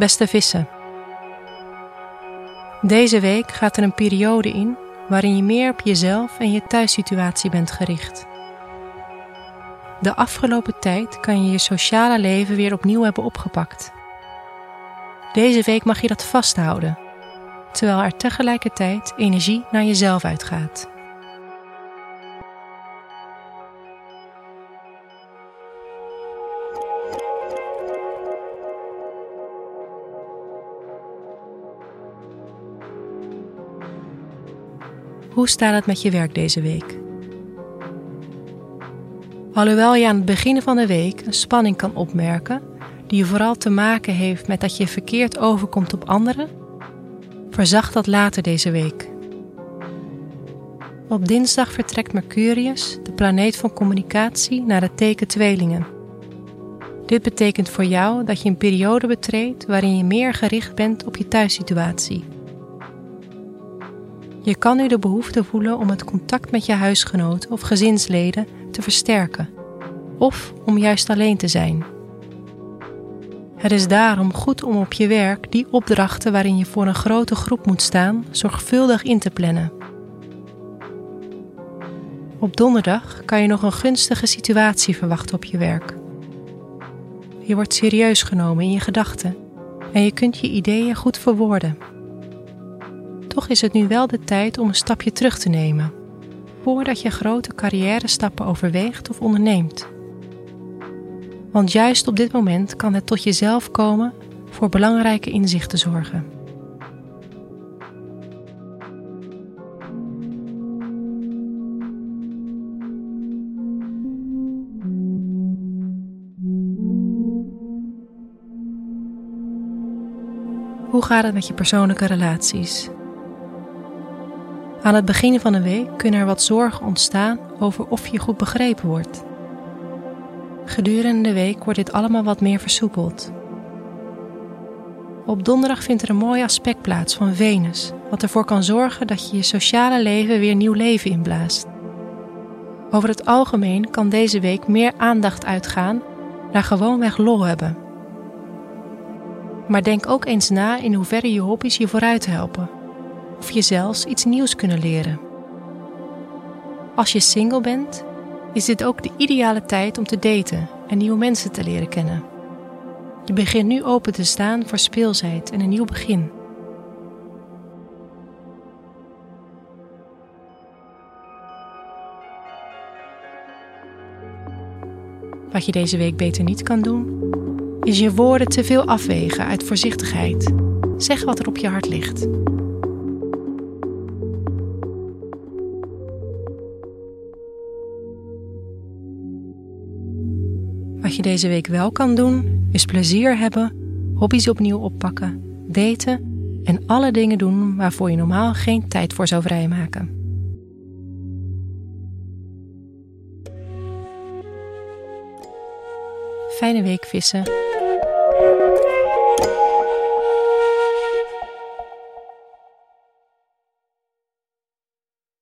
Beste vissen. Deze week gaat er een periode in waarin je meer op jezelf en je thuissituatie bent gericht. De afgelopen tijd kan je je sociale leven weer opnieuw hebben opgepakt. Deze week mag je dat vasthouden, terwijl er tegelijkertijd energie naar jezelf uitgaat. Hoe staat het met je werk deze week? Alhoewel je aan het begin van de week een spanning kan opmerken, die vooral te maken heeft met dat je verkeerd overkomt op anderen, verzacht dat later deze week. Op dinsdag vertrekt Mercurius, de planeet van communicatie, naar het teken tweelingen. Dit betekent voor jou dat je een periode betreedt waarin je meer gericht bent op je thuissituatie. Je kan nu de behoefte voelen om het contact met je huisgenoot of gezinsleden te versterken, of om juist alleen te zijn. Het is daarom goed om op je werk die opdrachten waarin je voor een grote groep moet staan zorgvuldig in te plannen. Op donderdag kan je nog een gunstige situatie verwachten op je werk. Je wordt serieus genomen in je gedachten en je kunt je ideeën goed verwoorden. Toch is het nu wel de tijd om een stapje terug te nemen, voordat je grote carrière stappen overweegt of onderneemt. Want juist op dit moment kan het tot jezelf komen voor belangrijke inzichten zorgen. Hoe gaat het met je persoonlijke relaties? Aan het begin van de week kunnen er wat zorgen ontstaan over of je goed begrepen wordt. Gedurende de week wordt dit allemaal wat meer versoepeld. Op donderdag vindt er een mooi aspect plaats van Venus, wat ervoor kan zorgen dat je je sociale leven weer nieuw leven inblaast. Over het algemeen kan deze week meer aandacht uitgaan naar gewoonweg lol hebben. Maar denk ook eens na in hoeverre je hobby's je vooruit helpen of je zelfs iets nieuws kunnen leren. Als je single bent, is dit ook de ideale tijd om te daten en nieuwe mensen te leren kennen. Je begint nu open te staan voor speelsheid en een nieuw begin. Wat je deze week beter niet kan doen, is je woorden te veel afwegen uit voorzichtigheid. Zeg wat er op je hart ligt. Wat je deze week wel kan doen, is plezier hebben, hobby's opnieuw oppakken, daten en alle dingen doen waarvoor je normaal geen tijd voor zou vrijmaken. Fijne week vissen.